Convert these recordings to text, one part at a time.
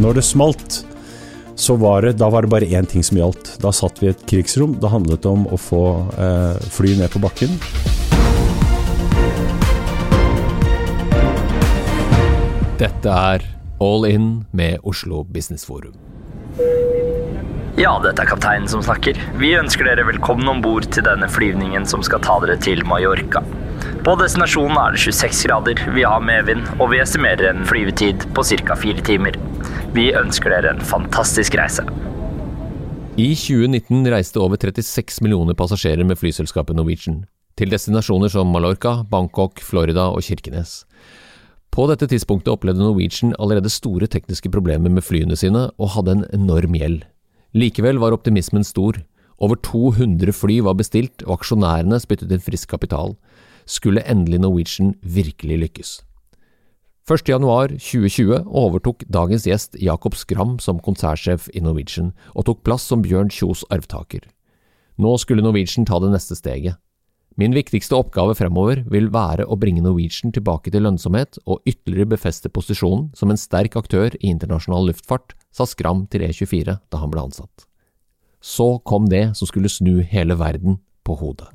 Når det smalt, så var det, da var det bare én ting som gjaldt. Da satt vi i et krigsrom. Det handlet om å få eh, fly ned på bakken. Dette er All In med Oslo Business Forum. Ja, dette er kapteinen som snakker. Vi ønsker dere velkommen om bord til denne flyvningen som skal ta dere til Mallorca. På destinasjonen er det 26 grader, vi har medvind, og vi estimerer en flyvetid på ca. fire timer. Vi ønsker dere en fantastisk reise. I 2019 reiste over 36 millioner passasjerer med flyselskapet Norwegian til destinasjoner som Mallorca, Bangkok, Florida og Kirkenes. På dette tidspunktet opplevde Norwegian allerede store tekniske problemer med flyene sine og hadde en enorm gjeld. Likevel var optimismen stor. Over 200 fly var bestilt, og aksjonærene spyttet inn frisk kapital. Skulle endelig Norwegian virkelig lykkes? 1.1.2020 overtok dagens gjest Jakob Skram som konsertsjef i Norwegian, og tok plass som Bjørn Kjos arvtaker. Nå skulle Norwegian ta det neste steget. Min viktigste oppgave fremover vil være å bringe Norwegian tilbake til lønnsomhet og ytterligere befeste posisjonen som en sterk aktør i internasjonal luftfart, sa Skram til E24 da han ble ansatt. Så kom det som skulle snu hele verden på hodet.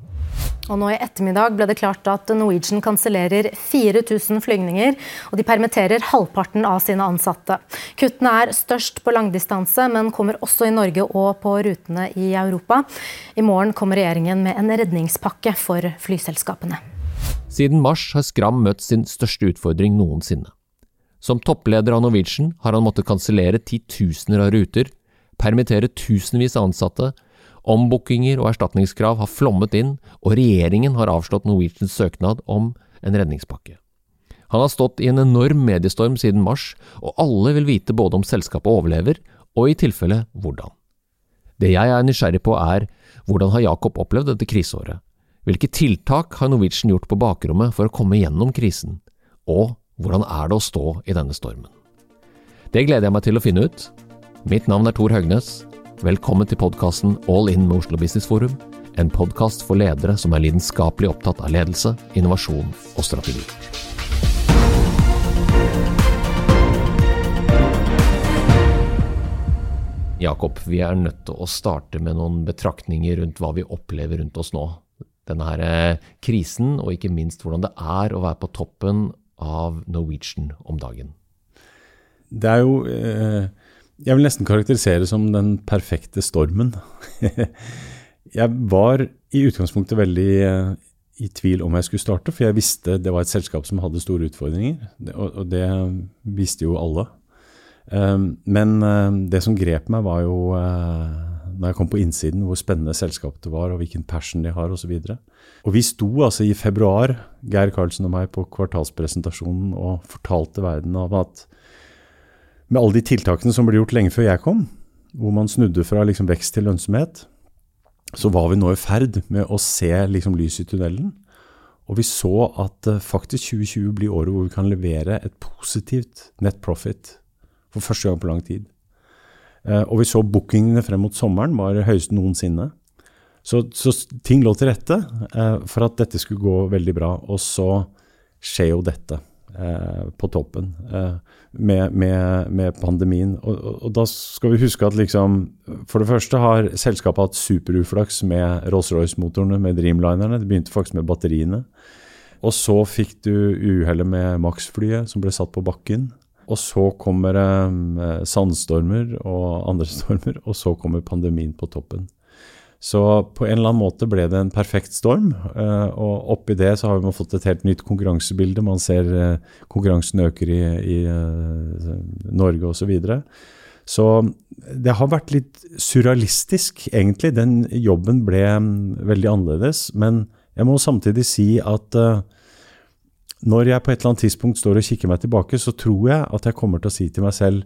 Og nå i ettermiddag ble det klart at Norwegian kansellerer 4000 flygninger, og de permitterer halvparten av sine ansatte. Kuttene er størst på langdistanse, men kommer også i Norge og på rutene i Europa. I morgen kommer regjeringen med en redningspakke for flyselskapene. Siden mars har Skram møtt sin største utfordring noensinne. Som toppleder av Norwegian har han måttet kansellere titusener av ruter, permittere tusenvis av ansatte Ombookinger og erstatningskrav har flommet inn, og regjeringen har avslått Norwegians søknad om en redningspakke. Han har stått i en enorm mediestorm siden mars, og alle vil vite både om selskapet overlever, og i tilfelle hvordan. Det jeg er nysgjerrig på er, hvordan har Jakob opplevd dette kriseåret? Hvilke tiltak har Norwegian gjort på bakrommet for å komme gjennom krisen? Og hvordan er det å stå i denne stormen? Det gleder jeg meg til å finne ut. Mitt navn er Tor Høgnes. Velkommen til podkasten All In med Oslo Business Forum, en podkast for ledere som er lidenskapelig opptatt av ledelse, innovasjon og strategi. Jakob, vi er nødt til å starte med noen betraktninger rundt hva vi opplever rundt oss nå. Denne her eh, krisen, og ikke minst hvordan det er å være på toppen av Norwegian om dagen. Det er jo eh jeg vil nesten karakterisere det som den perfekte stormen. jeg var i utgangspunktet veldig uh, i tvil om jeg skulle starte, for jeg visste det var et selskap som hadde store utfordringer. Og, det visste jo alle. Um, men uh, det som grep meg, var jo når jeg kom på innsiden, hvor spennende selskapet var, og hvilken passion de har, osv. Og, og vi sto altså i februar, Geir Karlsen og meg, på kvartalspresentasjonen og fortalte verden av at med alle de tiltakene som ble gjort lenge før jeg kom, hvor man snudde fra liksom vekst til lønnsomhet, så var vi nå i ferd med å se liksom lys i tunnelen. Og vi så at uh, faktisk 2020 blir året hvor vi kan levere et positivt net profit for første gang på lang tid. Uh, og vi så bookingene frem mot sommeren var høyeste noensinne. Så, så ting lå til rette uh, for at dette skulle gå veldig bra. Og så skjer jo dette på toppen med, med, med pandemien. Og, og, og, da skal vi huske at liksom For det første har selskapet hatt superuflaks med Rolls-Royce-motorene, med Dreamlinerne. Det begynte faktisk med batteriene. Og så fikk du uhellet med Max-flyet som ble satt på bakken. Og så kommer eh, sandstormer og andre stormer, og så kommer pandemien på toppen. Så på en eller annen måte ble det en perfekt storm. Uh, og oppi det så har man fått et helt nytt konkurransebilde. Man ser uh, konkurransen øker i, i uh, Norge osv. Så, videre. så det har vært litt surrealistisk, egentlig. Den jobben ble um, veldig annerledes. Men jeg må samtidig si at når jeg på et eller annet tidspunkt står og kikker meg tilbake, så tror jeg at jeg kommer til å si til meg selv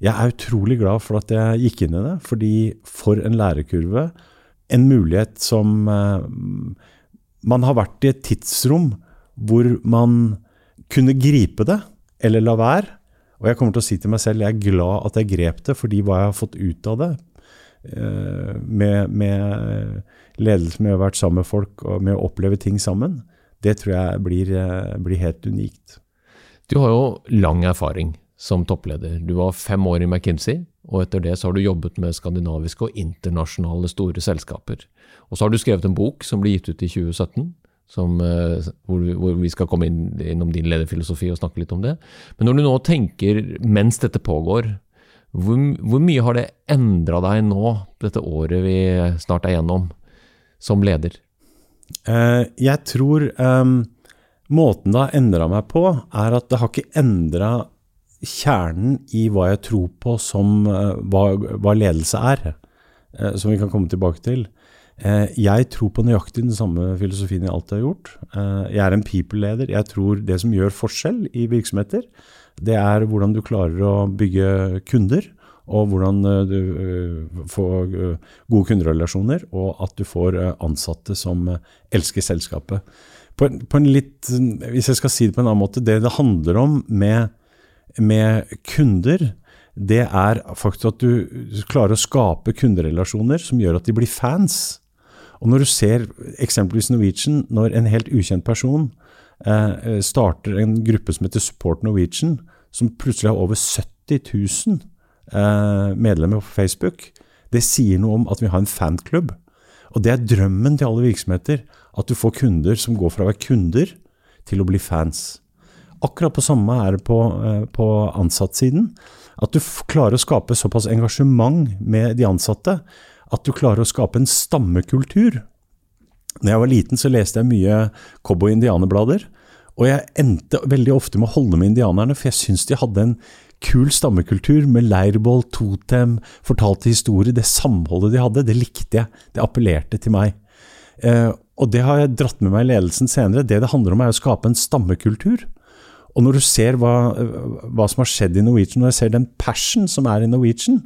jeg er utrolig glad for at jeg gikk inn i det, fordi for en lærekurve en mulighet som uh, Man har vært i et tidsrom hvor man kunne gripe det, eller la være. Og jeg kommer til å si til meg selv jeg er glad at jeg grep det, fordi hva jeg har fått ut av det, uh, med, med ledelse med å ha vært sammen med folk og med å oppleve ting sammen, det tror jeg blir, uh, blir helt unikt. Du har jo lang erfaring som toppleder. Du var fem år i McKinsey, og etter det så har du jobbet med skandinaviske og internasjonale store selskaper. Og så har du skrevet en bok som ble gitt ut i 2017, som, eh, hvor, hvor, vi skal komme inn, innom din lederfilosofi og snakke litt om det. Men når du nå tenker mens dette pågår, hvor, hvor mye har det endra deg nå, dette året vi snart er gjennom, som leder? Uh, jeg tror um, måten det har endra meg på, er at det har ikke endra kjernen i hva jeg tror på som uh, hva, hva, ledelse er, uh, som vi kan komme tilbake til. Jeg tror på nøyaktig den samme filosofien jeg alltid har gjort. Jeg er en people-leder. Jeg tror det som gjør forskjell i virksomheter, det er hvordan du klarer å bygge kunder, og hvordan du får gode kunderelasjoner, og at du får ansatte som elsker selskapet. På, på en litt, hvis jeg skal si det på en annen måte, det det handler om med, med kunder, det er faktisk at du klarer å skape kunderelasjoner som gjør at de blir fans. Og når du ser eksempelvis Norwegian, når en helt ukjent person eh, starter en gruppe som heter Support Norwegian, som plutselig har over 70 000 eh, medlemmer på Facebook, det sier noe om at vi har en fanklubb. Og det er drømmen til alle virksomheter. At du får kunder som går fra å være kunder til å bli fans. Akkurat på samme er det på, eh, på ansattsiden. At du klarer å skape såpass engasjement med de ansatte at du klarer å skape en stammekultur. Når jeg var liten, så leste jeg mye cowboy-indianerblader. Og jeg endte veldig ofte med å holde med indianerne, for jeg syns de hadde en kul stammekultur med leirbål, totem, fortalte historier. Det samholdet de hadde, det likte jeg. Det appellerte til meg. Eh, og det har jeg dratt med meg i ledelsen senere. Det det handler om, er å skape en stammekultur. Og når du ser hva, hva, som har skjedd i Norwegian, når jeg ser den passion som er i Norwegian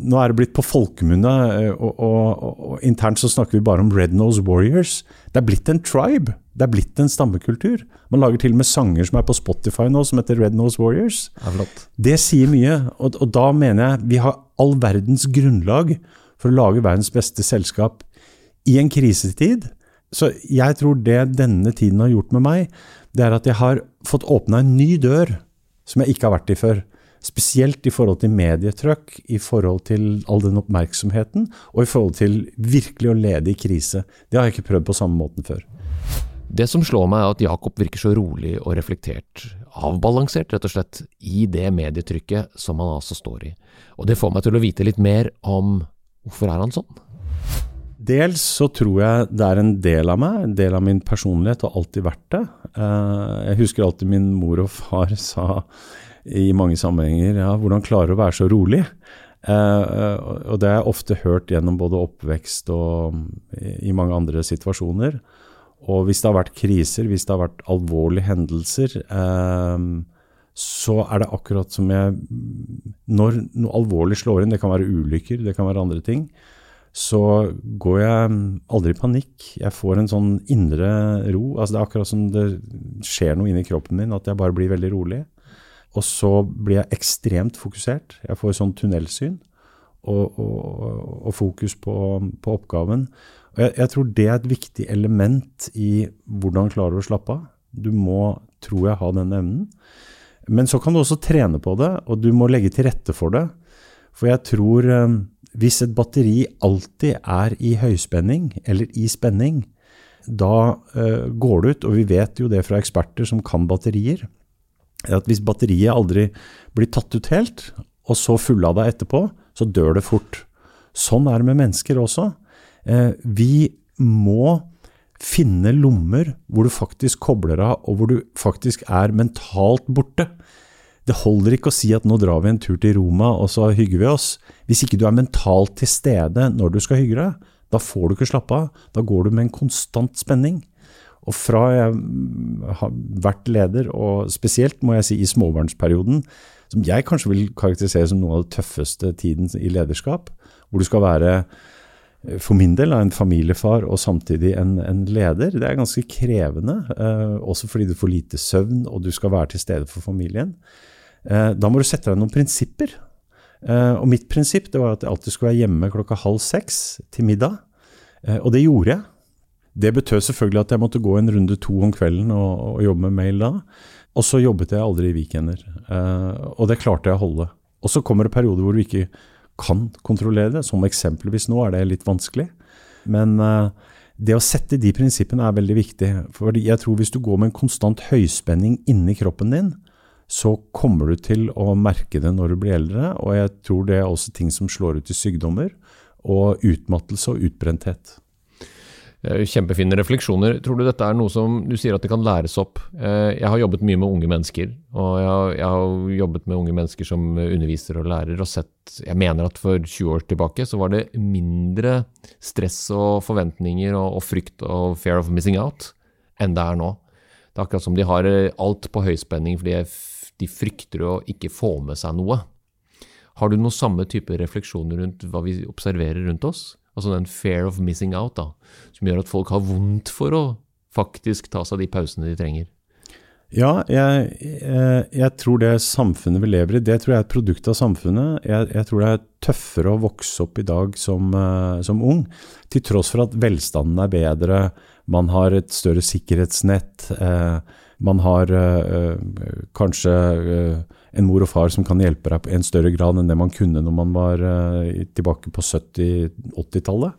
Nå er det blitt på folkemunne, eh, og, og, og, og, internt så snakker vi bare om Red Nose Warriors. Det er blitt en tribe. Det er blitt en stammekultur. Man lager til og med sanger som er på Spotify nå, som heter Red Nose Warriors. Det, det sier mye, og, og da mener jeg vi har all verdens grunnlag for å lage verdens beste selskap i en krisetid. Så jeg tror det denne tiden har gjort med meg, det er at jeg har fått åpna en ny dør som jeg ikke har vært i før. Spesielt i forhold til medietrykk, i forhold til all den oppmerksomheten, og i forhold til virkelig å lede i krise. Det har jeg ikke prøvd på samme måten før. Det som slår meg, er at Jakob virker så rolig og reflektert, avbalansert rett og slett, i det medietrykket som han altså står i. Og det får meg til å vite litt mer om hvorfor er han sånn? Dels så tror jeg det er en del av meg, en del av min personlighet, og alltid vært det. Eh, jeg husker alltid min mor og far sa i mange sammenhenger ja, hvordan klarer du å være så rolig? Eh, og det har jeg ofte hørt gjennom både oppvekst og i mange andre situasjoner. Og hvis det har vært kriser, hvis det har vært alvorlige hendelser, eh, så er det akkurat som jeg Når noe alvorlig slår inn, det kan være ulykker, det kan være andre ting, så går jeg aldri i panikk. Jeg får en sånn indre ro. Altså det er akkurat som det skjer noe inni kroppen min, at jeg bare blir veldig rolig. Og så blir jeg ekstremt fokusert. Jeg får sånn tunnelsyn og, og, og fokus på, på, oppgaven. Og jeg, jeg, tror det er et viktig element i hvordan klarer du å slappe av. Du må, tror jeg, ha den evnen. Men så kan du også trene på det, og du må legge til rette for det. For jeg tror hvis et batteri alltid er i høyspenning, eller i spenning, da uh, går det ut, og vi vet jo det fra eksperter som kan batterier, at hvis batteriet aldri blir tatt ut helt, og så fullada etterpå, så dør det fort. Sånn er det med mennesker også. Uh, vi må finne lommer hvor du faktisk kobler av, og hvor du faktisk er mentalt borte. Det holder ikke å si at nå drar vi en tur til Roma og så hygger vi oss. Hvis ikke du er mentalt til stede når du skal hygge deg, da får du ikke slappe av. Da går du med en konstant spenning. Og fra jeg har vært leder, og spesielt må jeg si i småbarnsperioden, som jeg kanskje vil karakterisere som noe av det tøffeste tiden i lederskap, hvor du skal være for min del en familiefar og samtidig en, en leder. Det er ganske krevende, eh, også fordi du får lite søvn og du skal være til stede for familien. Eh, da må du sette deg noen prinsipper. Eh, og mitt prinsipp var at jeg alltid skulle være hjemme klokka halv seks til middag. Eh, og det gjorde jeg. Det betød selvfølgelig at jeg måtte gå en runde to om kvelden og, og jobbe med mail da. Og så jobbet jeg aldri i weekender. Og det klarte jeg å holde. Og så kommer det perioder hvor du ikke kan kontrollere det. Som eksempelvis nå er det litt vanskelig. Men det å sette de prinsippene er veldig viktig. For jeg tror hvis du går med en konstant høyspenning inni kroppen din, så kommer du til å merke det når du blir eldre. Og jeg tror det er også ting som slår ut i sykdommer, og utmattelse og utbrenthet. Kjempefine refleksjoner. Tror du dette er noe som du sier at det kan læres opp? Eh, jeg har jobbet mye med unge mennesker, og jeg har, jeg har jobbet med unge mennesker som underviser og lærer, og sett Jeg mener at for 20 år tilbake så var det mindre stress og forventninger og, og frykt og fear of missing out enn det er nå. Det er akkurat som de har eh, alt på høyspenning fordi de frykter å ikke få med seg noe. Har du noen samme type refleksjoner rundt hva vi observerer rundt oss? Altså den fair of missing out, da, som gjør at folk har vondt for å faktisk ta seg de pausene de trenger. Ja, jeg, jeg, jeg, tror det samfunnet vi lever i, det tror jeg er et produkt av samfunnet. Jeg, jeg tror det er tøffere å vokse opp i dag som, uh, som, ung, til tross for at velstanden er bedre, man har et større sikkerhetsnett, uh, man har uh, kanskje en mor og far som kan hjelpe deg på en større grad enn det man kunne når man var tilbake på 70-80-tallet.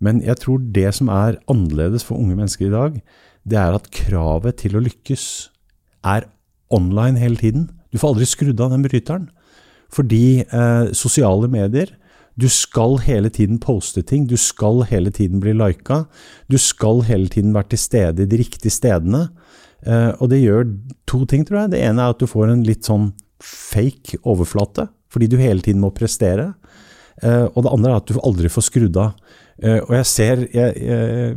Men jeg tror det som er annerledes for unge mennesker i dag, det er at kravet til å lykkes er online hele tiden. Du får aldri skrudd av den bryteren. Fordi eh, sosiale medier du skal hele tiden poste ting, du skal hele tiden bli lika. Du skal hele tiden være til stede i de riktige stedene. Uh, og det gjør to ting, tror jeg. Det ene er at du får en litt sånn fake overflate, fordi du hele tiden må prestere. Uh, og det andre er at du aldri får skrudd av. Uh, og jeg ser jeg, jeg,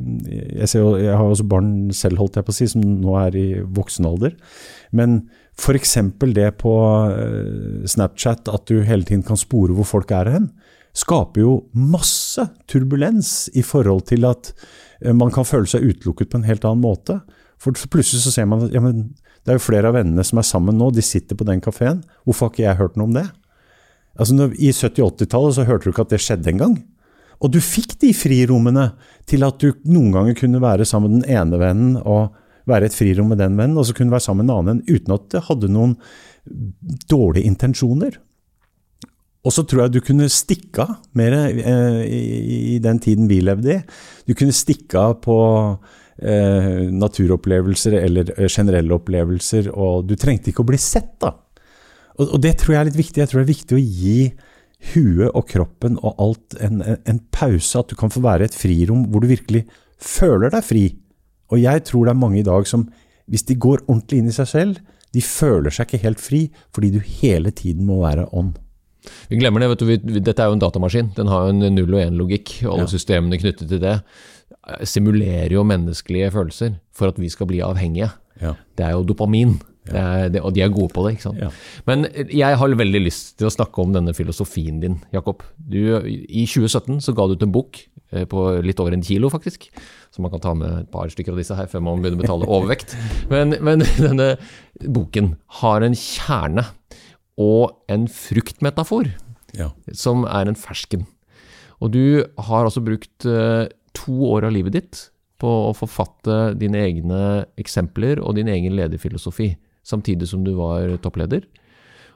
jeg, ser jeg, har også barn selv, holdt jeg på å si, som nå er i voksen alder. Men f.eks. det på Snapchat at du hele tiden kan spore hvor folk er hen, skaper jo masse turbulens i forhold til at man kan føle seg utelukket på en helt annen måte. For plutselig så ser man at ja, det er jo flere av vennene som er sammen nå, de sitter på den kafeen. Hvorfor har ikke jeg hørt noe om det? Altså når, I 70-80-tallet så hørte du ikke at det skjedde engang. Og du fikk de frirommene til at du noen ganger kunne være sammen med den ene vennen og være et frirom med den vennen, og så kunne du være sammen med en annen uten at det hadde noen dårlige intensjoner. Og så tror jeg du kunne stikke av mer eh, i, i, den tiden vi levde i. Du kunne stikke av på eh, naturopplevelser eller eh, generelle opplevelser, og du trengte ikke å bli sett, da. Og, og, det tror jeg er litt viktig. Jeg tror det er viktig å gi huet og kroppen og alt en, en, en pause, at du kan få være et frirom hvor du virkelig føler deg fri. Og jeg tror det er mange i dag som, hvis de går ordentlig inn i seg selv, de føler seg ikke helt fri fordi du hele tiden må være on. Vi glemmer det. vet du, vi, Dette er jo en datamaskin. Den har jo en null og én-logikk. Alle ja. systemene knyttet til det simulerer jo menneskelige følelser for at vi skal bli avhengige. Ja. Det er jo dopamin. Det er, det, og de er gode på det. ikke sant? Ja. Men jeg har veldig lyst til å snakke om denne filosofien din, Jakob. Du, I 2017 så ga du ut en bok eh, på litt over en kilo, faktisk. Så man kan ta med et par stykker av disse her før man begynner å betale overvekt. Men, men denne boken har en kjerne og en fruktmetafor, ja. som er en fersken. Og du har altså brukt uh, to år av livet ditt på å forfatte dine egne eksempler og din egen lederfilosofi, samtidig som du var toppleder.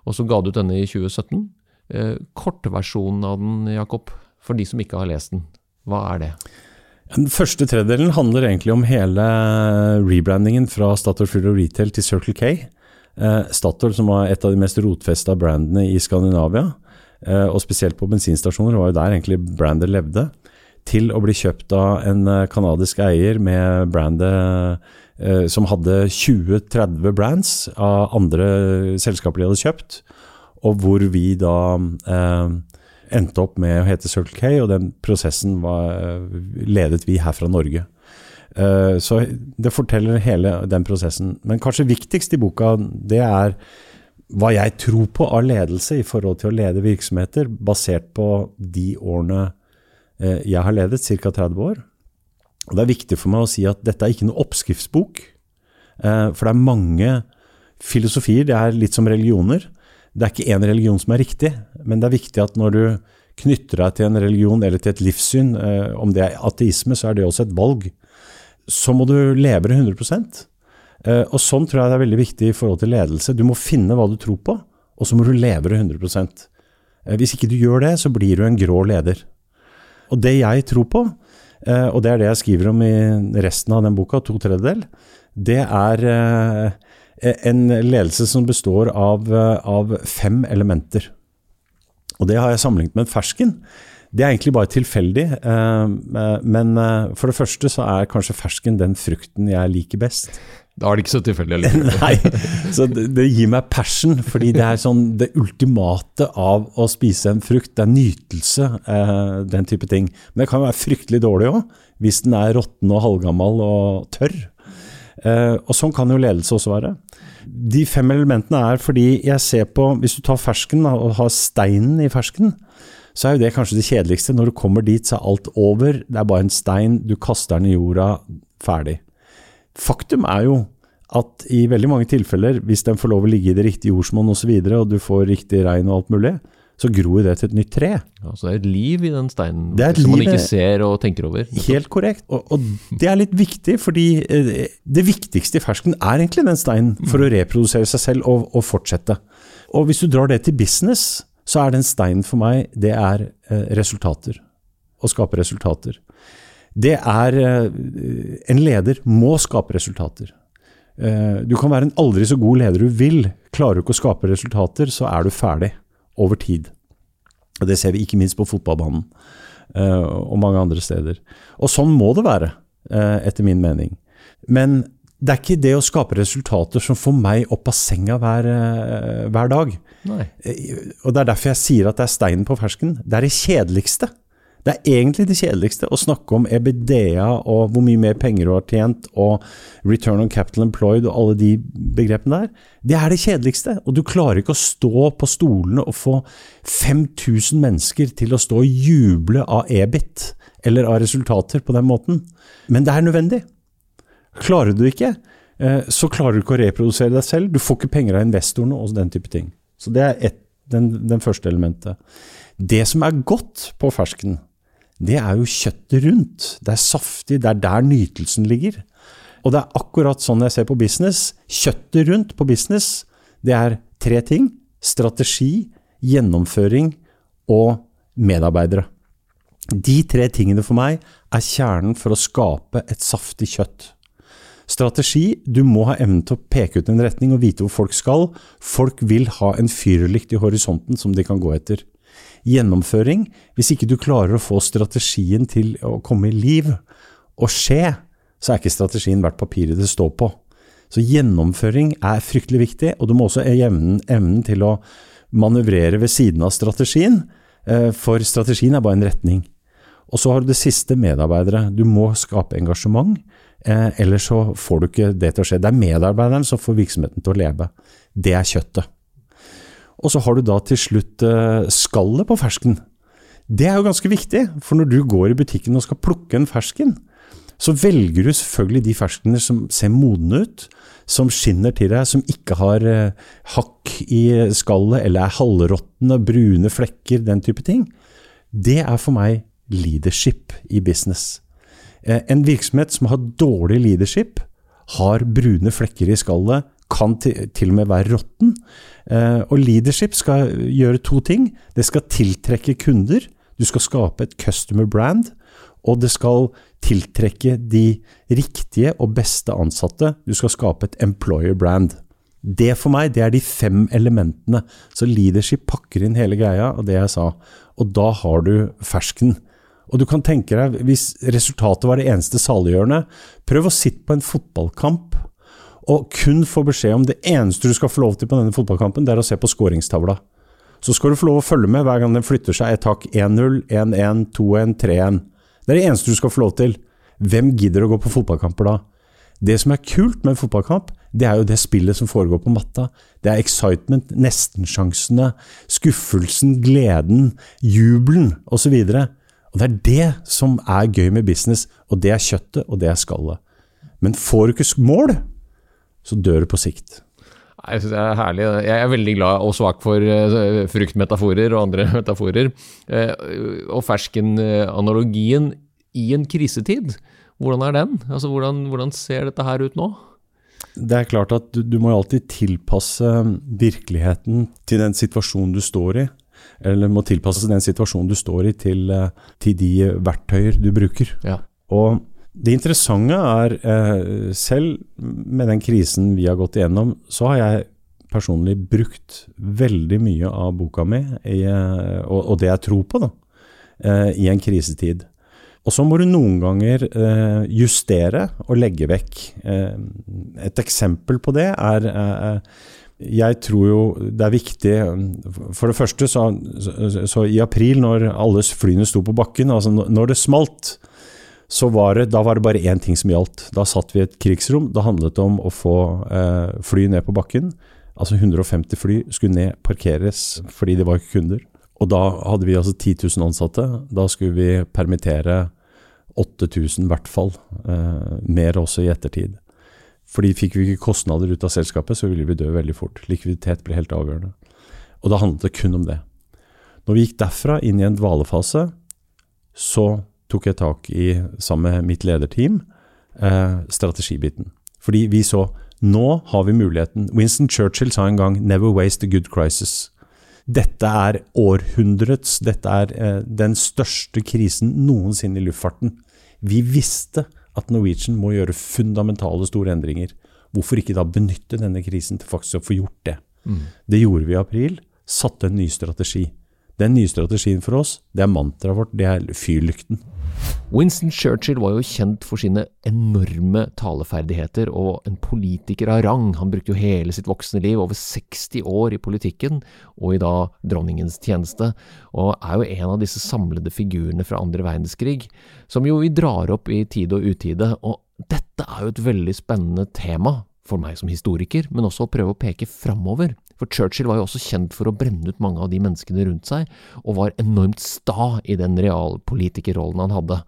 Og så ga du ut denne i 2017. Eh, kortversjonen av den, Jakob, for de som ikke har lest den, hva er det? Den første tredjedelen handler egentlig om hele rebrandingen fra Statoil Fuel Retail til Circle K. Eh, Statoil, som var et av de mest rotfesta brandene i Skandinavia, eh, og spesielt på bensinstasjoner, var jo der egentlig brandet levde til å bli kjøpt av en eh, eier med brandet som hadde 20-30 brands av andre selskaper de hadde kjøpt, og hvor vi da eh, endte opp med å hete Circle K, og den prosessen var, ledet vi her fra Norge. Eh, så det forteller hele den prosessen. Men kanskje viktigst i boka, det er hva jeg tror på av ledelse i forhold til å lede virksomheter, basert på de årene Eh, jeg har ledet ca. 30 år. Og det er viktig for meg å si at dette er ikke noe oppskriftsbok. Eh, for det er mange filosofier. Det er litt som religioner. Det er ikke én religion som er riktig, men det er viktig at når du knytter deg til en religion eller til et livssyn, om det er ateisme, så er det også et valg. Så må du levere 100 Eh, Og sånn tror jeg det er veldig viktig i forhold til ledelse. Du må finne hva du tror på, og så må du levere 100 Eh, Hvis ikke du gjør det, så blir du en grå leder. Og det jeg tror på, eh, og det er det jeg skriver om i resten av den boka, to tredjedel, det er en ledelse som består av, av fem elementer. Og det har jeg sammenlignet med en fersken. Det er egentlig bare tilfeldig, eh, men eh, for det første så er kanskje fersken den frukten jeg liker best. Da er det ikke så tilfeldig allikevel. Nei, så det, det gir meg passion, fordi det er sånn det ultimate av å spise en frukt. Det er nytelse, eh, den type ting. Men det kan være fryktelig dårlig òg, hvis den er råtten og halvgammal og tørr. Eh, og sånn kan jo ledelse også være. De fem elementene er fordi jeg ser på Hvis du tar fersken og har steinen i fersken, så er jo det kanskje det kjedeligste. Når du kommer dit, så er alt over. Det er bare en stein, du kaster den i jorda, ferdig. Faktum er jo at i veldig mange tilfeller, hvis den får lov å ligge i det riktige jordsmonn osv., og, så videre, og du får riktig regn og alt mulig, så gror det til et nytt tre. Ja, så det er et liv i den steinen Det er som man ikke ser og tenker over. Helt korrekt. Og, og det er litt viktig, fordi eh, det viktigste i fersken er egentlig den steinen for å reprodusere seg selv og, og fortsette. Og hvis du drar det til business, så er den steinen for meg, det er eh, resultater. Å skape resultater. Det er eh, En leder må skape resultater. Eh, Du kan være en aldri så god leder du vil. Klarer du ikke å skape resultater, så er du ferdig over tid. Og Det ser vi ikke minst på fotballbanen og mange andre steder. Og sånn må det være, etter min mening. Men det er ikke det å skape resultater som får meg opp av senga hver, eh, hver dag. Nei. Eh, Og det er derfor jeg sier at det er steinen på fersken. Det er det kjedeligste. Det er egentlig det kjedeligste å snakke om EBDA og hvor mye mer penger du har tjent, og return on capital employed og alle de begrepene der. Det er det kjedeligste. Og du klarer ikke å stå på stolene og få 5000 mennesker til å stå og juble av EBIT eller av resultater på den måten. Men det er nødvendig. Klarer du det ikke, eh, så klarer du ikke å reprodusere deg selv. Du får ikke penger av investorene og den type ting. Så det er et, den, den første elementet. Det som er godt på fersken, det er jo kjøttet rundt. Det er saftig, det er der nytelsen ligger. Og det er akkurat sånn jeg ser på business. Kjøttet rundt på business, det er tre ting. Strategi, gjennomføring og medarbeidere. De tre tingene for meg er kjernen for å skape et saftig kjøtt. Strategi, du må ha evnen til å peke ut en retning og vite hvor folk skal. Folk vil ha en fyrlykt i horisonten som de kan gå etter. Gjennomføring, hvis ikke du klarer å få strategien til å komme i liv og skje, så er ikke strategien verdt papiret det står på. Så gjennomføring er fryktelig viktig, og du må også ha evnen, til å manøvrere ved siden av strategien, eh, for strategien er bare en retning. Og så har du det siste, medarbeidere. Du må skape engasjement, eh, ellers så får du ikke det til å skje. Det er medarbeideren som får virksomheten til å leve. Det er kjøttet. Og så har du da til slutt eh, skallet på fersken. Det er jo ganske viktig, for når du går i butikken og skal plukke en fersken, så velger du selvfølgelig de ferskene som ser modne ut, som skinner til deg, som ikke har eh, hakk i skallet eller er halvråtne, brune flekker, den type ting. Det er for meg leadership i business. Eh, en virksomhet som har dårlig leadership, har brune flekker i skallet, kan til, og med være råtten. Eh, og leadership skal gjøre to ting. Det skal tiltrekke kunder, du skal skape et customer brand, og det skal tiltrekke de riktige og beste ansatte. Du skal skape et employer brand. Det for meg, det er de fem elementene. Så leadership pakker inn hele greia, og det jeg sa. Og da har du fersken. Og du kan tenke deg, hvis resultatet var det eneste saliggjørende, prøv å sitte på en fotballkamp og kun få beskjed om det eneste du skal få lov til på denne fotballkampen, det er å se på skåringstavla. Så skal du få lov å følge med hver gang den flytter seg et hakk. 1-0, 1-1, 2-1, 3-1. Det er det eneste du skal få lov til. Hvem gidder å gå på fotballkamper da? Det som er kult med en fotballkamp, det er jo det spillet som foregår på matta. Det er excitement, nestensjansene, skuffelsen, gleden, jubelen osv. Og det er det som er gøy med business, og det er kjøttet, og det er skallet. Men får du ikke mål, så dør du på sikt. Jeg synes det er herlig. Jeg er veldig glad og svak for eh, fruktmetaforer og andre metaforer. Eh, og fersken-analogien i en krisetid, Hvordan er den? Altså, hvordan, hvordan ser dette her ut nå? Det er klart at du, du må alltid tilpasse virkeligheten til den situasjonen du står i. Eller må tilpasse den situasjonen du står i, til, eh, til de verktøyer du bruker. Ja. Og det interessante er, eh, selv med den krisen vi har gått igjennom, så har jeg personlig brukt veldig mye av boka mi, i, eh, og, og, det jeg tror på, da, i en krisetid. Og så må du noen ganger justere og legge vekk. Et eksempel på det er eh, Jeg tror jo det er viktig For det første, så, så, så, i april, når alle flyene sto på bakken, altså når det smalt, så var det, da var det bare én ting som gjaldt. Da satt vi i et krigsrom. Da handlet det om å få eh, fly ned på bakken. Altså 150 fly skulle ned, parkeres fordi det var ikke kunder. Og da hadde vi altså 10 000 ansatte. Da skulle vi permittere 8000 i hvert fall. Eh, mer også i ettertid. Fordi fikk vi ikke kostnader ut av selskapet, så ville vi dø veldig fort. Likviditet ble helt avgjørende. Og da handlet det kun om det. Når vi gikk derfra inn i en dvalefase, så tok jeg tak i, sammen med mitt lederteam, eh, strategibiten. Fordi vi så nå har vi muligheten. Winston Churchill sa en gang 'never waste a good crisis'. Dette er århundrets, dette er eh, den største krisen noensinne i luftfarten. Vi visste at Norwegian må gjøre fundamentale store endringer. Hvorfor ikke da benytte denne krisen til faktisk å få gjort det? Mm. Det gjorde vi i april. Satte en ny strategi. Den nye strategien for oss, det er mantraet vårt, det er fyrlykten. Winston Churchill var jo kjent for sine enorme taleferdigheter og en politiker av rang. Han brukte jo hele sitt voksne liv, over 60 år i politikken, og i da dronningens tjeneste, og er jo en av disse samlede figurene fra andre verdenskrig, som jo vi drar opp i tide og utide. Og dette er jo et veldig spennende tema for meg som historiker, men også å prøve å peke framover. For Churchill var jo også kjent for å brenne ut mange av de menneskene rundt seg, og var enormt sta i den realpolitikerrollen han hadde.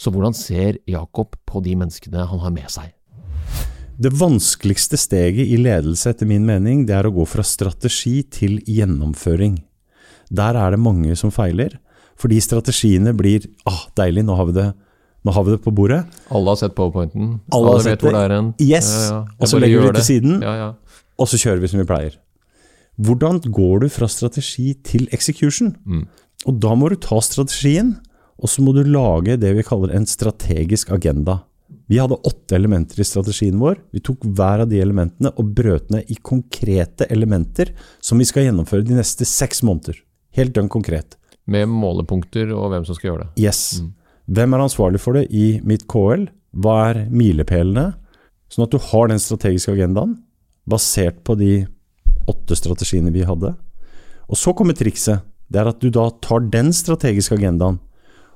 Så hvordan ser Jakob på de menneskene han har med seg? Det vanskeligste steget i ledelse, etter min mening, det er å gå fra strategi til gjennomføring. Der er det mange som feiler, fordi strategiene blir ah, deilig, nå har vi det nå har vi det på bordet. Alle har sett powerpointen. Alle, Alle vet hvor det er en. Yes! Ja, ja. Og så legger vi det til siden, ja, og så kjører vi som vi pleier. Hvordan går du fra strategi til execution? Mm. Og da må du ta strategien, og så må du lage det vi kaller en strategisk agenda. Vi hadde åtte elementer i strategien vår. Vi tok hver av de elementene og brøt ned i konkrete elementer som vi skal gjennomføre de neste seks måneder. Helt dønn konkret. Med målepunkter og hvem som skal gjøre det. Yes. Mm. Hvem er ansvarlig for det i mitt KL? Hva er milepælene? Sånn at du har den strategiske agendaen basert på de åtte strategiene vi hadde. Og så kommer trikset. Det er at du da tar den strategiske agendaen,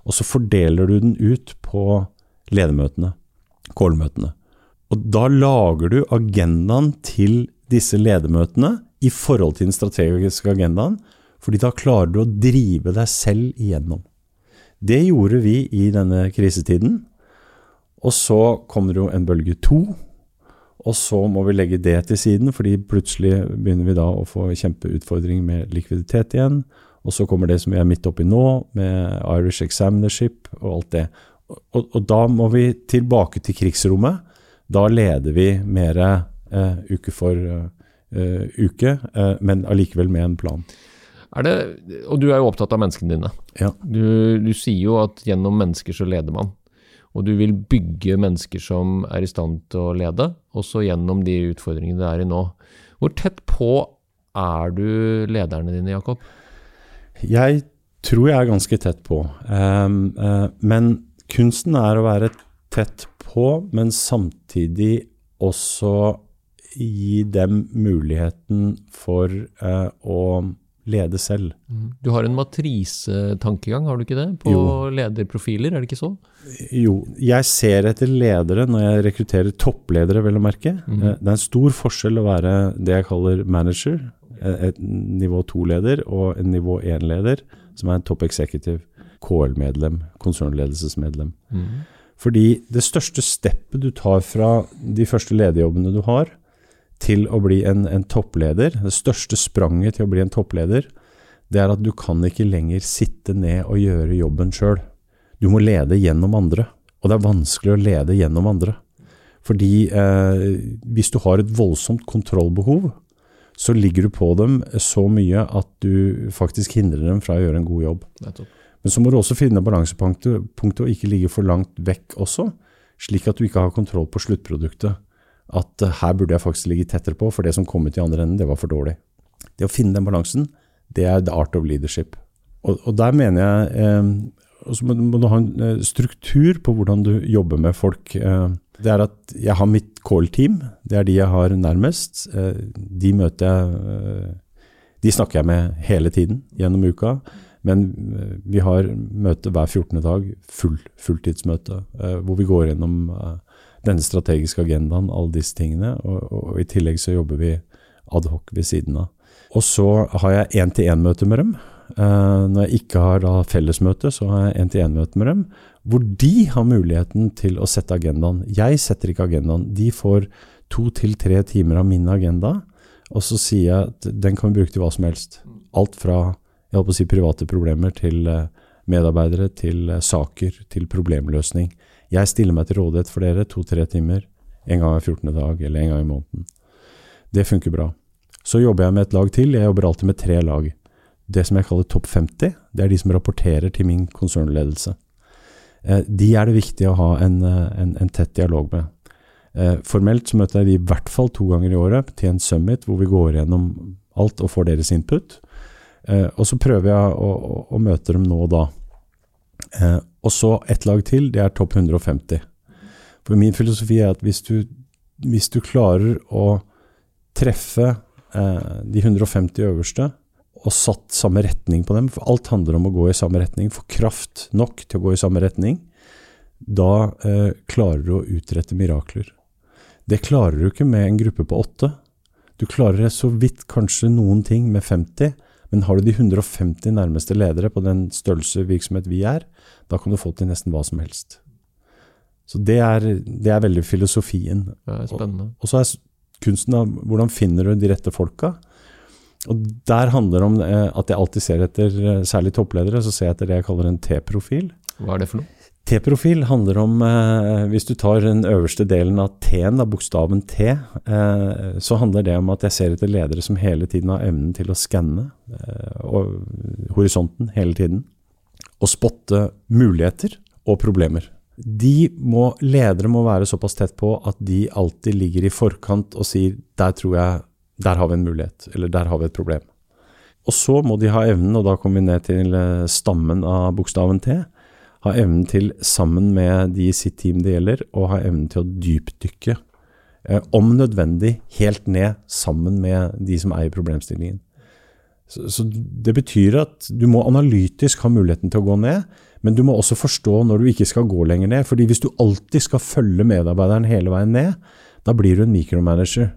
og så fordeler du den ut på ledermøtene, KL-møtene. Og da lager du agendaen til disse ledermøtene i forhold til den strategiske agendaen, fordi da klarer du å drive deg selv igjennom. Det gjorde vi i denne krisetiden. Og så kommer det jo en bølge to, og så må vi legge det til siden, fordi plutselig begynner vi da å få kjempeutfordringer med likviditet igjen. Og så kommer det som vi er midt oppi nå, med Irish Examinership og alt det. Og, og da må vi tilbake til krigsrommet. Da leder vi mer eh, uke for eh, uke, eh, men allikevel med en plan. Det, og du er jo opptatt av menneskene dine. Ja. Du, du, sier jo at gjennom mennesker så leder man. Og du vil bygge mennesker som er i stand til å lede, også gjennom de utfordringene det er i nå. Hvor tett på er du lederne dine, Jakob? Jeg tror jeg er ganske tett på. Um, uh, men kunsten er å være tett på, men samtidig også gi dem muligheten for uh, å lede selv. Mm. Du har en matrisetankegang, har du ikke det? På jo. lederprofiler, er det ikke så? Jo, jeg ser etter ledere når jeg rekrutterer toppledere, vel å merke. Mm. Det er en stor forskjell å være det jeg kaller manager, et nivå to-leder, og en nivå én-leder, som er en topp executive, KL-medlem, konsernledelsesmedlem. Mm. Fordi det største steppet du tar fra de første lederjobbene du har, til å bli en, en, toppleder, det største spranget til å bli en toppleder, det er at du kan ikke lenger sitte ned og gjøre jobben sjøl. Du må lede gjennom andre. Og det er vanskelig å lede gjennom andre. Fordi eh, hvis du har et voldsomt kontrollbehov, så ligger du på dem så mye at du faktisk hindrer dem fra å gjøre en god jobb. Men så må du også finne balansepunktet og ikke ligge for langt vekk også, slik at du ikke har kontroll på sluttproduktet. At uh, her burde jeg faktisk ligge tettere på, for det som kom ut i andre enden, det var for dårlig. Det å finne den balansen, det er the art of leadership. Og, og der mener jeg eh, så må, må, du ha en eh, struktur på hvordan du jobber med folk. Eh, det er at jeg har mitt call-team. Det er de jeg har nærmest. Eh, de møter jeg De snakker jeg med hele tiden gjennom uka. Men vi har møte hver 14. dag, full, fulltidsmøte, hvor vi går gjennom denne strategiske agendaen, alle disse tingene. Og, og i tillegg så jobber vi adhoc ved siden av. Og så har jeg én-til-én-møte med dem. Uh, når jeg ikke har da fellesmøte, så har jeg én-til-én-møte med dem, hvor de har muligheten til å sette agendaen. Jeg setter ikke agendaen. De får to til tre timer av min agenda, og så sier jeg at den kan vi bruke til hva som helst. Alt fra jeg holdt å si, private problemer til uh, medarbeidere, til uh, saker, til problemløsning. Jeg stiller meg til rådighet for dere to-tre timer en gang hver 14. dag eller en gang i måneden. Det funker bra. Så jobber jeg med et lag til. Jeg jobber alltid med tre lag det som jeg kaller topp 50, det er de som rapporterer til min konsernledelse. Eh, de er det viktig å ha en, eh, en, en tett dialog med. Eh, formelt så møter jeg de i hvert fall to ganger i året til en summit hvor vi går gjennom alt og får deres input. Og så prøver jeg å, å, å møte dem nå og da. Og så ett lag til, det er topp 150. For min filosofi er at hvis du, hvis du klarer å treffe de 150 øverste, og satt samme retning på dem, for alt handler om å gå i samme retning, få kraft nok til å gå i samme retning, da eh, klarer du å utrette mirakler. Det klarer du ikke med en gruppe på åtte. Du klarer så vidt kanskje noen ting med 50, men har du de 150 nærmeste ledere på den størrelse virksomhet vi er, da kan du få til nesten hva som helst. Så det er, det er veldig filosofien. Det er spennende. Og, og så er kunsten av hvordan finner du de rette folka. Og Der handler det om eh, at jeg alltid ser etter, eh, særlig toppledere, så ser jeg etter det jeg kaller en T-profil. Hva er det for noe? T-profil handler om, eh, hvis du tar den øverste delen av T-en, da, bokstaven T, eh, så handler det om at jeg ser etter ledere som hele tiden har evnen til å skanne eh, horisonten hele tiden. Og spotte muligheter og problemer. De må, ledere må være såpass tett på at de alltid ligger i forkant og sier 'der tror jeg der har vi en mulighet, eller der har vi et problem. Og så må de ha evnen, og da kommer vi ned til eh, stammen av bokstaven T, ha evnen til, sammen med de i sitt team det gjelder, å ha evnen til å dypdykke, eh, om nødvendig, helt ned sammen med de som eier problemstillingen. Så, så, Det betyr at du må analytisk ha muligheten til å gå ned, men du må også forstå når du ikke skal gå lenger ned. fordi hvis du alltid skal følge medarbeideren hele veien ned, da blir du en mikromanager.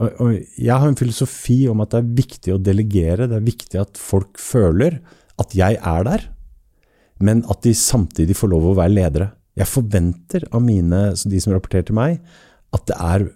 Og, og jeg har en filosofi om at det er viktig å delegere. Det er viktig at folk føler at jeg er der, men at de samtidig får lov å være ledere. Jeg forventer av mine, de som rapporterer til meg, at det er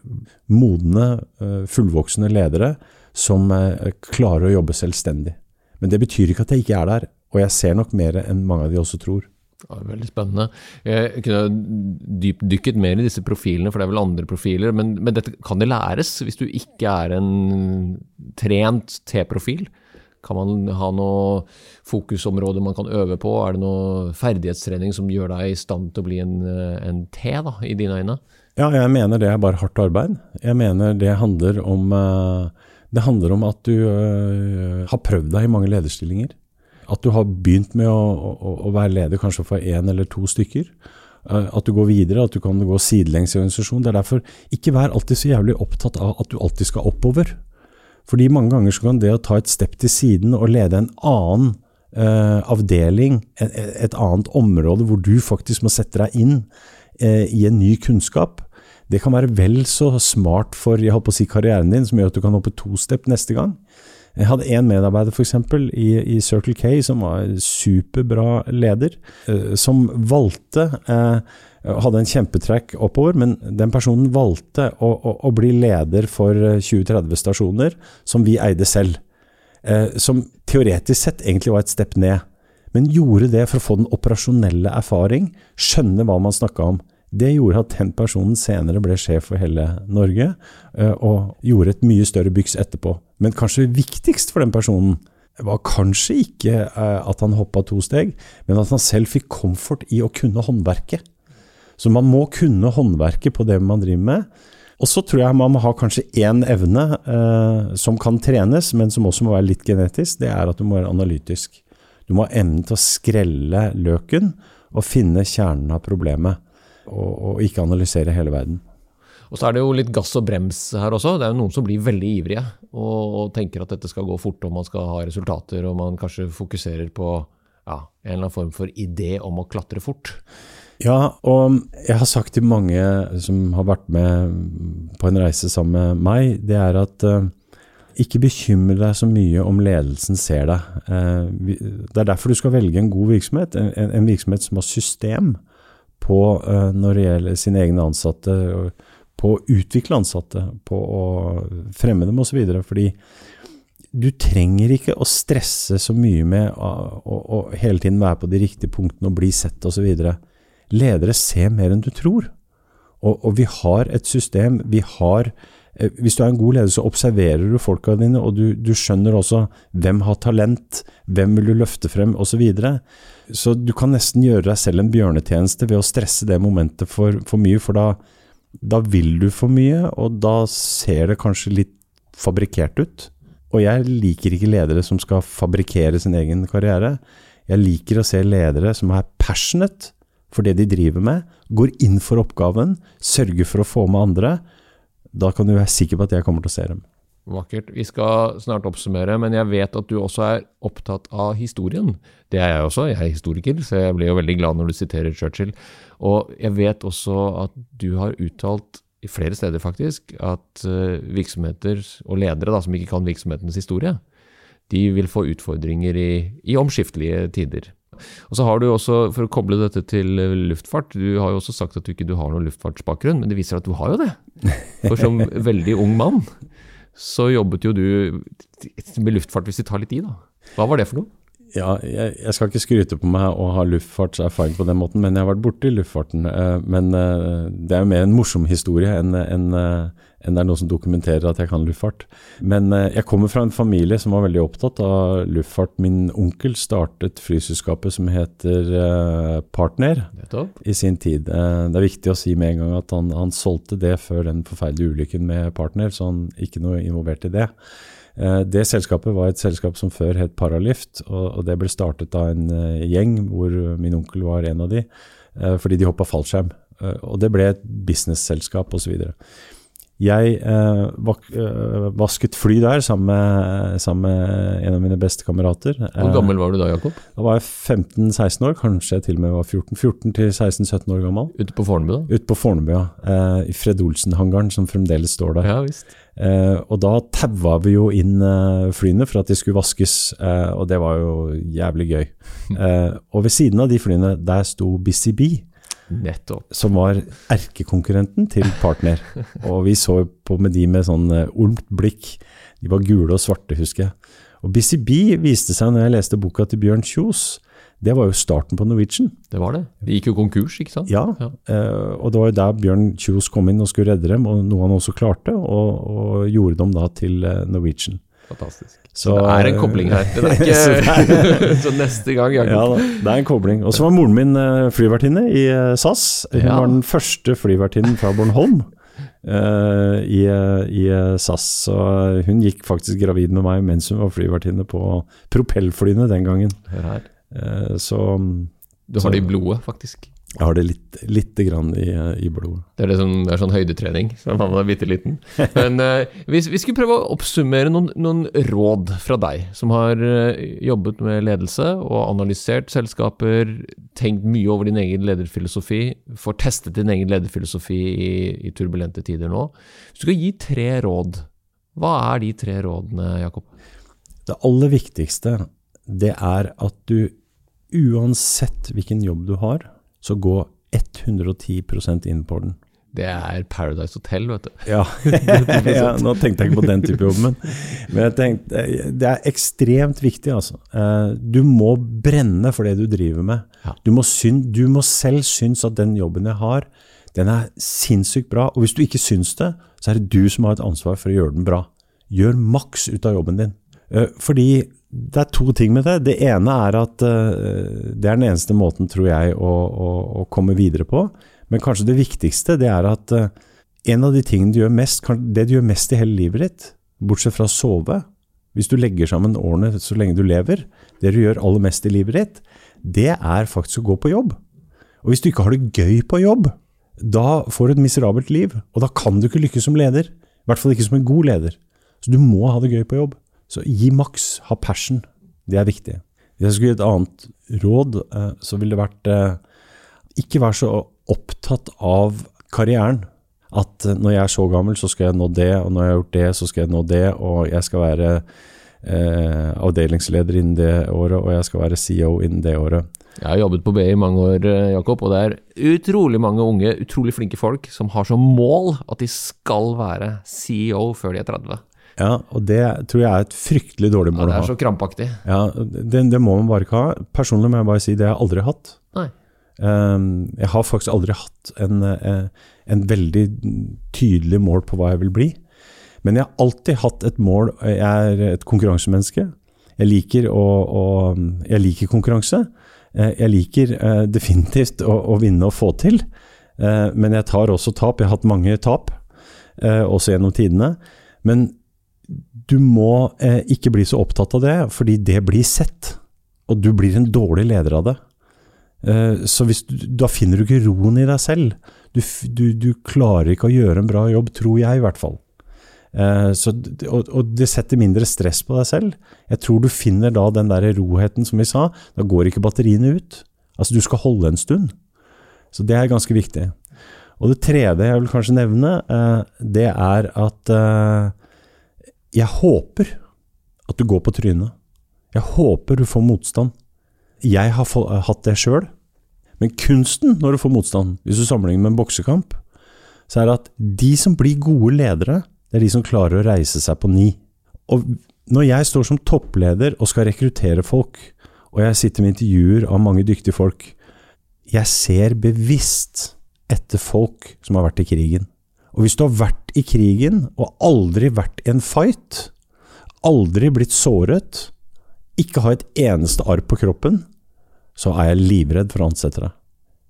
modne, eh, fullvoksne ledere som eh, klarer å jobbe selvstendig. Men det betyr ikke at jeg ikke er der, og jeg ser nok mer enn mange av de også tror. Ja, veldig spennende. Jeg kunne dypdykket mer i disse profilene, for det er vel andre profiler. Men, men dette kan det læres hvis du ikke er en trent T-profil? Kan man ha noe fokusområde man kan øve på? Er det noe ferdighetstrening som gjør deg i stand til å bli en, en T, da, i dine øyne? Ja, jeg mener det er bare hardt arbeid. Jeg mener det handler om, eh, det handler om at du eh, har prøvd deg i mange lederstillinger. At du har begynt med å, å, å være leder kanskje for én eller to stykker. Eh, at du går videre, at du kan gå sidelengs i organisasjonen. Det er derfor ikke vær alltid så jævlig opptatt av at du alltid skal oppover. Fordi mange ganger så kan det å ta et stepp til siden og lede en annen eh, avdeling, et, et, annet område hvor du faktisk må sette deg inn eh, i en ny kunnskap, det kan være vel så smart for jeg holdt å si, karrieren din, som gjør at du kan hoppe to stepp neste gang. Jeg hadde én medarbeider f.eks. I, i Circle K som var superbra leder, eh, som valgte eh, hadde en kjempetrekk oppover, men den personen valgte å, å, å bli leder for 20-30 eh, stasjoner som vi eide selv. Eh, som teoretisk sett egentlig var et stepp ned. men gjorde det for å få den operasjonelle erfaring, skjønne hva man snakka om. Det gjorde at den personen senere ble sjef for hele Norge, eh, og gjorde et mye større byks etterpå. Men kanskje viktigst for den personen var kanskje ikke eh, at han hoppa to steg, men at han selv fikk komfort i å kunne håndverket. Så man må kunne håndverket på det man driver med. Og så tror jeg man må ha kanskje én evne eh, som kan trenes, men som også må være litt genetisk. Det er at du må være analytisk. Du må ha evnen til å skrelle løken og finne kjernen av problemet og, og ikke analysere hele verden. Og så er det jo litt gass og brems her også. Det er jo noen som blir veldig ivrige og, og tenker at dette skal gå fort og man skal ha resultater, og man kanskje fokuserer på ja, en eller annen form for idé om å klatre fort. Ja, og jeg har sagt til mange som har vært med på en reise sammen med meg, det er at uh, ikke bekymre deg så mye om ledelsen ser deg. Uh, det er derfor du skal velge en god virksomhet, en, en virksomhet som har system på uh, når det gjelder sine egne ansatte, på å utvikle ansatte, på å fremme dem osv. Fordi du trenger ikke å stresse så mye med å, å, å, hele tiden være på de riktige punktene og bli sett osv. Ledere ser mer enn du tror. Og, og, vi har et system, vi har eh, Hvis du er en god leder, så observerer du folka dine, og du, du skjønner også hvem har talent, hvem vil du løfte frem, osv. Så, videre. så du kan nesten gjøre deg selv en bjørnetjeneste ved å stresse det momentet for, for mye, for da, da vil du for mye, og da ser det kanskje litt fabrikkert ut. Og jeg liker ikke ledere som skal fabrikkere sin egen karriere. Jeg liker å se ledere som er passionate for det de driver med, går inn for oppgaven, sørger for å få med andre. Da kan du være sikker på at jeg kommer til å se dem. Vakkert. Vi skal snart oppsummere, men jeg vet at du også er opptatt av historien. Det er jeg også, jeg er historiker, så jeg blir jo veldig glad når du siterer Churchill. Og jeg vet også at du har uttalt flere steder faktisk, at uh, virksomheter og ledere da, som ikke kan virksomhetens historie, de vil få utfordringer i, i omskiftelige tider. Og så har du også, For å koble dette til eh, luftfart, du har jo også sagt at du ikke har noen luftfartsbakgrunn, men det viser at du har jo det. For som veldig ung mann så jobbet jo du med luftfart, hvis vi tar litt i, da. Hva var det for noe? Ja, jeg, jeg, skal ikke skryte på meg å ha luftfartserfaring på den måten, men jeg har vært borti luftfarten. Eh, men eh, det er jo mer en morsom historie enn en, en det er noe som dokumenterer at jeg kan luftfart. Men eh, jeg kommer fra en familie som var veldig opptatt av luftfart. Min onkel startet flyselskapet som heter eh, Partner i sin tid. Eh, det er viktig å si med en gang at han, han solgte det før den forferdelige ulykken med Partner, så han ikke noe involvert i det. Det selskapet var et selskap som før het Paralift, og det ble startet av en gjeng hvor min onkel var en av de, fordi de hoppa fallskjerm. Og det ble et business-selskap osv. Jeg eh, vak, eh, vasket fly der sammen med, sammen med, en av mine beste kamerater. Hvor gammel var du da, Jakob? Da var jeg 15-16 år, kanskje jeg til og med var 14. 14 til 16-17 år gammel. Ute på Fornebu, da? Ute på Fornebu, ja. Eh, I Fred Olsen-hangaren, som fremdeles står der. Ja, visst. Eh, og da taua vi jo inn eh, flyene for at de skulle vaskes, eh, og det var jo jævlig gøy. og ved siden av de flyene, der sto Busy Bee. Nettopp. Som var erkekonkurrenten til Partner. og vi så på med de med sånn uh, olmt blikk. De var gule og svarte, husker jeg. Og BCB viste seg når jeg leste boka til Bjørn Kjos. Det var jo starten på Norwegian. Det var det. De gikk jo konkurs, ikke sant? Ja, ja. Uh, og det var jo der Bjørn Kjos kom inn og skulle redde dem, og noe han også klarte, og, og gjorde dem da til uh, Norwegian. Fantastisk. Så, så, det er en kobling her. Ikke, så, neste gang, Jakob. Ja, det er en kobling. Og så var moren min uh, flyvertinne i uh, SAS. Hun ja. var den første flyvertinnen fra Bornholm uh, i, i, SAS. Så hun gikk faktisk gravid med meg mens hun var flyvertinne på propellflyene den gangen. så Du har det i blodet, faktisk? Jeg har det litt, litt grann i, i, blodet. Det er, liksom, det er sånn høydetrening som man er bitte liten. Men uh, vi, vi skulle prøve å oppsummere noen, noen, råd fra deg, som har uh, jobbet med ledelse og analysert selskaper, tenkt mye over din egen lederfilosofi, får testet din egen lederfilosofi i, i turbulente tider nå. Hvis du skal gi tre råd, hva er de tre rådene, Jakob? Det aller viktigste, det er at du uansett hvilken jobb du har, så gå 110% inn på den. Det er Paradise Hotel, vet du. Ja, ja nå tenkte jeg ikke på den type jobb, men, men jeg tenkte, det er ekstremt viktig. altså. Eh, du må brenne for det du driver med. Du, må syn, du må selv synes at den jobben jeg har, den er sinnssykt bra. Og hvis du ikke syns det, så er det du som har et ansvar for å gjøre den bra. Gjør maks ut av jobben din. Eh, fordi det er to ting med det. Det ene er at eh, det er den eneste måten, tror jeg, å, å, å komme videre på. Men kanskje det viktigste det er at uh, en av de tingene du gjør mest, det du gjør mest i hele livet ditt, bortsett fra å sove, hvis du legger sammen årene så lenge du lever, det du gjør aller mest i livet ditt, det er faktisk å gå på jobb. Og hvis du ikke har det gøy på jobb, da får du et miserabelt liv, og da kan du ikke lykkes som leder. I hvert fall ikke som en god leder. Så du må ha det gøy på jobb. Så gi maks, ha passion. Det er viktig. Hvis jeg skulle gi et annet råd, eh, så ville det vært eh, ikke vær så opptatt av karrieren. At eh, når jeg er så gammel, så skal jeg nå det, og når jeg har gjort det, så skal jeg nå det, og jeg skal være eh, avdelingsleder innen det året, og jeg skal være CEO innen det året. Jeg har jobbet på BI i mange år, Jakob, og det er utrolig mange unge, utrolig flinke folk som har som mål at de skal være CEO før de er 30. Ja, og det tror jeg er et fryktelig dårlig mål å ha. Det er så krampaktig. Ja, det, det, må man bare ikke ha. Personlig må jeg bare si det har jeg aldri hatt. Nei. Um, jeg har faktisk aldri hatt en, eh, en, veldig tydelig mål på hva jeg vil bli. Men jeg har alltid hatt et mål. Jeg er et konkurransemenneske. Jeg liker, å, å, jeg liker konkurranse. Eh, jeg liker uh, definitivt å, å, vinne og få til. Men jeg tar også tap. Jeg har hatt mange tap, også gjennom tidene. Men du må eh, ikke bli så opptatt av det, fordi det blir sett. Og du blir en dårlig leder av det. Eh, så du, da finner du ikke roen i deg selv. Du, du, du, klarer ikke å gjøre en bra jobb, tror jeg i hvert fall. Eh, så, og, og, det setter mindre stress på deg selv. Jeg tror du finner da den der roheten som vi sa. Da går ikke batteriene ut. Altså, du skal holde en stund. Så det er ganske viktig. Og det tredje jeg vil kanskje nevne, eh, det er at eh, jeg håper at du går på trynet. Jeg håper du får motstand. Jeg har hatt det sjøl. Men kunsten når du får motstand, hvis du sammenligner med en boksekamp, så er det at de som blir gode ledere, det er de som klarer å reise seg på ni. Og når jeg står som toppleder og skal rekruttere folk, og jeg sitter med intervjuer av mange dyktige folk, jeg ser bevisst etter folk som har vært i krigen. Og hvis du har vært i krigen og aldri vært i en fight, aldri blitt såret, ikke har et eneste arr på kroppen, så er jeg livredd for å ansette deg.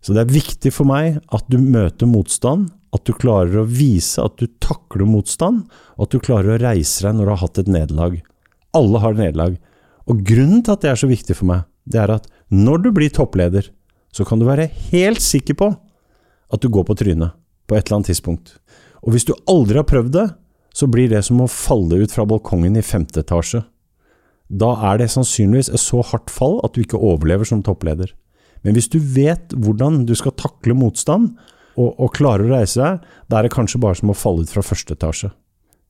Så det er viktig for meg at du møter motstand, at du klarer å vise at du takler motstand, og at du klarer å reise deg når du har hatt et nederlag. Alle har nederlag. Og grunnen til at det er så viktig for meg, det er at når du blir toppleder, så kan du være helt sikker på at du går på trynet på et eller annet tidspunkt. Og hvis du aldri har prøvd det, så blir det som å falle ut fra balkongen i femte etasje. Da er det sannsynligvis et så hardt fall at du ikke overlever som toppleder. Men hvis du vet hvordan du skal takle motstand, og, og klarer å reise deg, da er det kanskje bare som å falle ut fra første etasje.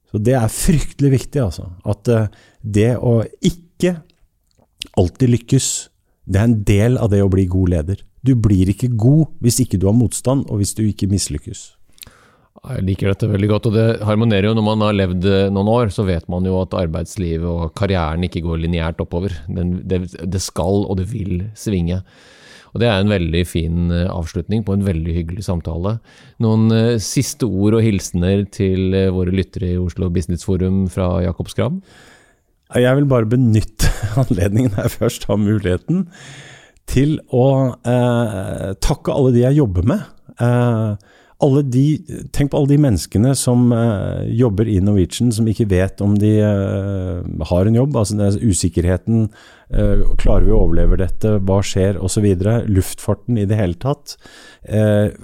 Så det er fryktelig viktig, altså. At uh, det å ikke alltid lykkes, det er en del av det å bli god leder. Du blir ikke god hvis ikke du har motstand, og hvis du ikke mislykkes. Jeg liker dette veldig godt, og det harmonerer jo når man har levd eh, noen år. Så vet man jo at arbeidslivet og karrieren ikke går lineært oppover. det, skal og det vil svinge. Og Det er en veldig fin eh, avslutning på en veldig hyggelig samtale. Noen uh, siste ord og hilsener til våre lyttere i Oslo Business Forum fra Jakob Skram? Jeg vil bare benytte anledningen her først ha muligheten, til å eh, takke alle de jeg jobber med. Uh, de, tenk på alle de menneskene som uh, jobber i Norwegian, som ikke vet om de uh, har en jobb. altså er Usikkerheten. Uh, klarer vi å overleve dette? Hva skjer? Osv. Luftfarten i det hele tatt.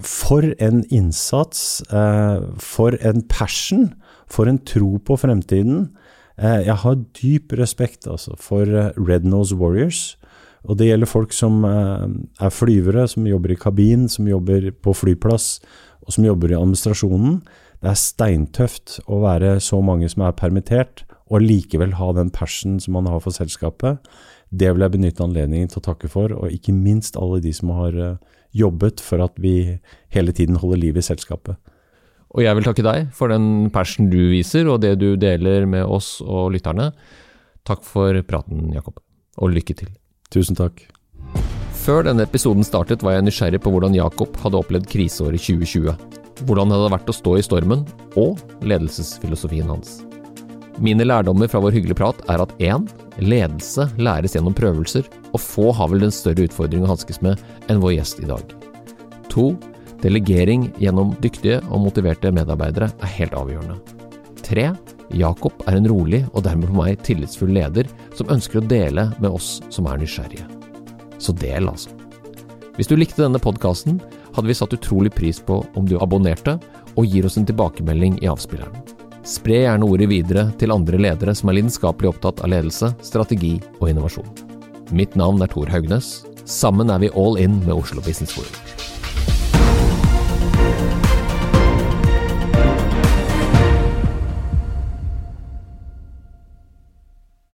for en innsats. for en passion. For en tro på fremtiden. jeg har dyp respekt altså, for Red Nose Warriors. Og det gjelder folk som er flyvere, som jobber i kabin, som jobber på flyplass og som jobber i administrasjonen. Det er steintøft å være så mange som er permittert, og likevel ha den passion som man har for selskapet. Det vil jeg benytte anledningen til å takke for, og ikke minst alle de som har eh, jobbet for at vi hele tiden holder liv i selskapet. Og jeg vil takke deg for den passion du viser, og det du deler med oss og lytterne. Takk for praten, Jakob, og lykke til. Tusen takk. Før denne episoden startet, var jeg nysgjerrig på hvordan Jakob hadde opplevd kriseåret 2020. Hvordan det hadde vært å stå i stormen, og ledelsesfilosofien hans. Mine lærdommer fra vår hyggelige prat er at 1. Ledelse læres gjennom prøvelser, og få har vel den større utfordringen å hanskes med enn vår gjest i dag. 2. Delegering gjennom dyktige og motiverte medarbeidere er helt avgjørende. 3. Jakob er en rolig og dermed for meg tillitsfull leder som ønsker å dele med oss som er nysgjerrige. Så del, altså. Hvis du likte denne podkasten, hadde vi satt utrolig pris på om du abonnerte og gir oss en tilbakemelding i avspilleren. Spre gjerne ordet videre til andre ledere som er lidenskapelig opptatt av ledelse, strategi og innovasjon. Mitt navn er Tor Haugnes. Sammen er vi all in med Oslo Business Forum.